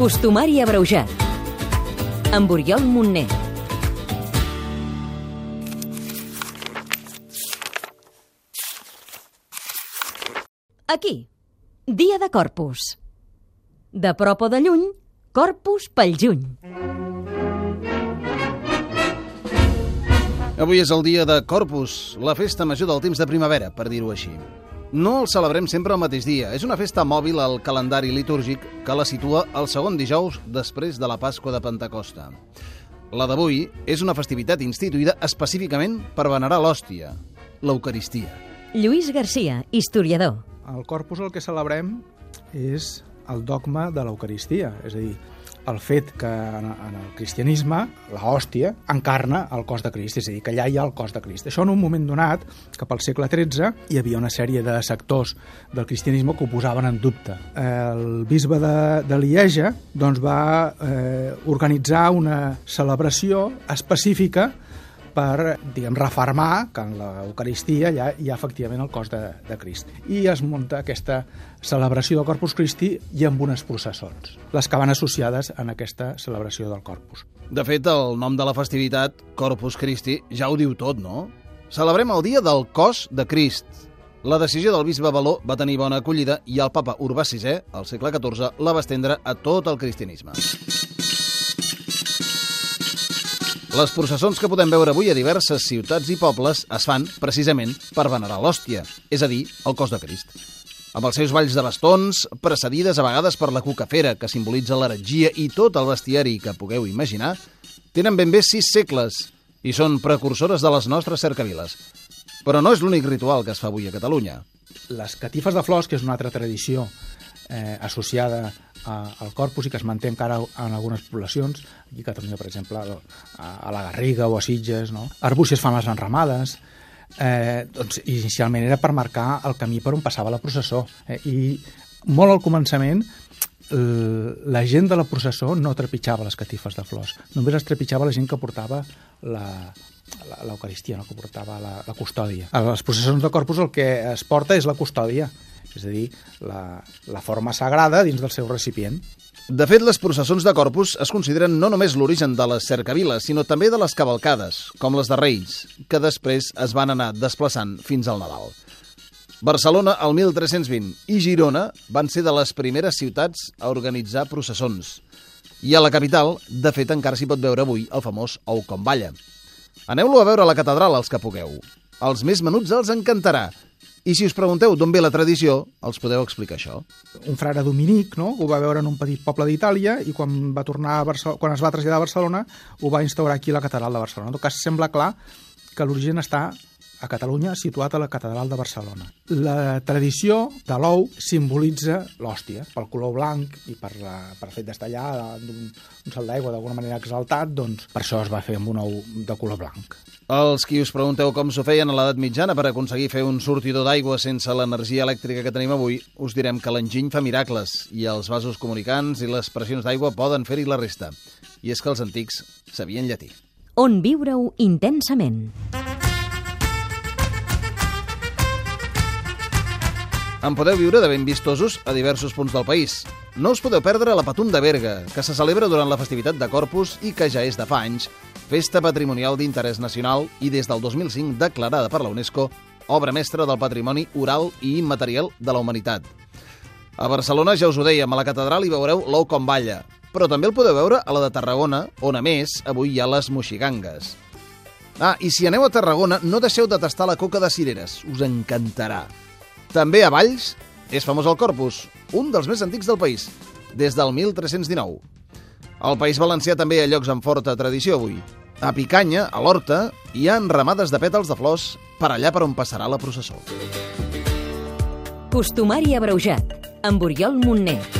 Costumari abreujat. Amb Oriol Montner. Aquí, dia de Corpus. De prop o de lluny, Corpus pel juny. Avui és el dia de Corpus, la festa major del temps de primavera, per dir-ho així. No el celebrem sempre el mateix dia. És una festa mòbil al calendari litúrgic que la situa el segon dijous després de la Pasqua de Pentecosta. La d'avui és una festivitat instituïda específicament per venerar l'hòstia, l'Eucaristia. Lluís Garcia, historiador. Al Corpus el que celebrem és el dogma de l'Eucaristia, és a dir, el fet que en, en el cristianisme la hòstia encarna el cos de Crist, és a dir, que allà hi ha el cos de Crist. Això en un moment donat, cap al segle XIII, hi havia una sèrie de sectors del cristianisme que ho posaven en dubte. El bisbe de, de Lieja doncs, va eh, organitzar una celebració específica per, diguem, refermar que en l'Eucaristia ja hi ha efectivament el cos de, de Crist. I es munta aquesta celebració del Corpus Christi i amb unes processons, les que van associades en aquesta celebració del Corpus. De fet, el nom de la festivitat, Corpus Christi, ja ho diu tot, no? Celebrem el dia del cos de Crist. La decisió del bisbe Baló va tenir bona acollida i el papa Urbà VI, al segle XIV, la va estendre a tot el cristianisme. Les processons que podem veure avui a diverses ciutats i pobles es fan precisament per venerar l'hòstia, és a dir, el cos de Crist. Amb els seus balls de bastons, precedides a vegades per la cucafera, que simbolitza l'heretgia i tot el bestiari que pugueu imaginar, tenen ben bé sis segles i són precursores de les nostres cercaviles. Però no és l'únic ritual que es fa avui a Catalunya. Les catifes de flors, que és una altra tradició eh, associada al corpus i que es manté encara en algunes poblacions, aquí a Catalunya, per exemple, a, la Garriga o a Sitges, no? Arbúcies fan les enramades, eh, doncs inicialment era per marcar el camí per on passava la processó. Eh, I molt al començament la gent de la processó no trepitjava les catifes de flors, només les trepitjava la gent que portava la, l'Eucaristia, no? que portava la, la custòdia. A les processons de Corpus el que es porta és la custòdia, és a dir, la, la forma sagrada dins del seu recipient. De fet, les processons de Corpus es consideren no només l'origen de les cercaviles, sinó també de les cavalcades, com les de Reis, que després es van anar desplaçant fins al Nadal. Barcelona, el 1320, i Girona van ser de les primeres ciutats a organitzar processons. I a la capital, de fet, encara s'hi pot veure avui el famós Ou com balla. Aneu-lo a veure a la catedral, els que pugueu. Els més menuts els encantarà. I si us pregunteu d'on ve la tradició, els podeu explicar això. Un frare dominic no? ho va veure en un petit poble d'Itàlia i quan, va tornar a Barcelona, quan es va traslladar a Barcelona ho va instaurar aquí a la catedral de Barcelona. En tot cas, sembla clar que l'origen està a Catalunya, situat a la Catedral de Barcelona. La tradició de l'ou simbolitza l'hòstia, pel color blanc i per, la, per el fet d'estar allà d'un un salt d'aigua d'alguna manera exaltat, doncs per això es va fer amb un ou de color blanc. Els qui us pregunteu com s'ho feien a l'edat mitjana per aconseguir fer un sortidor d'aigua sense l'energia elèctrica que tenim avui, us direm que l'enginy fa miracles i els vasos comunicants i les pressions d'aigua poden fer-hi la resta. I és que els antics sabien llatí. On viure-ho intensament. En podeu viure de ben vistosos a diversos punts del país. No us podeu perdre la Patum de Berga, que se celebra durant la festivitat de Corpus i que ja és de fa anys festa patrimonial d'interès nacional i des del 2005 declarada per la UNESCO obra mestra del patrimoni oral i immaterial de la humanitat. A Barcelona, ja us ho dèiem, a la catedral hi veureu l'ou com balla, però també el podeu veure a la de Tarragona, on a més avui hi ha les moxigangues. Ah, i si aneu a Tarragona, no deixeu de tastar la coca de cireres, us encantarà. També a Valls és famós el Corpus, un dels més antics del país, des del 1319. Al País Valencià també hi ha llocs amb forta tradició avui. A Picanya, a l'Horta, hi ha enramades de pètals de flors per allà per on passarà la processó. Costumari abreujat. Amb Oriol Montner.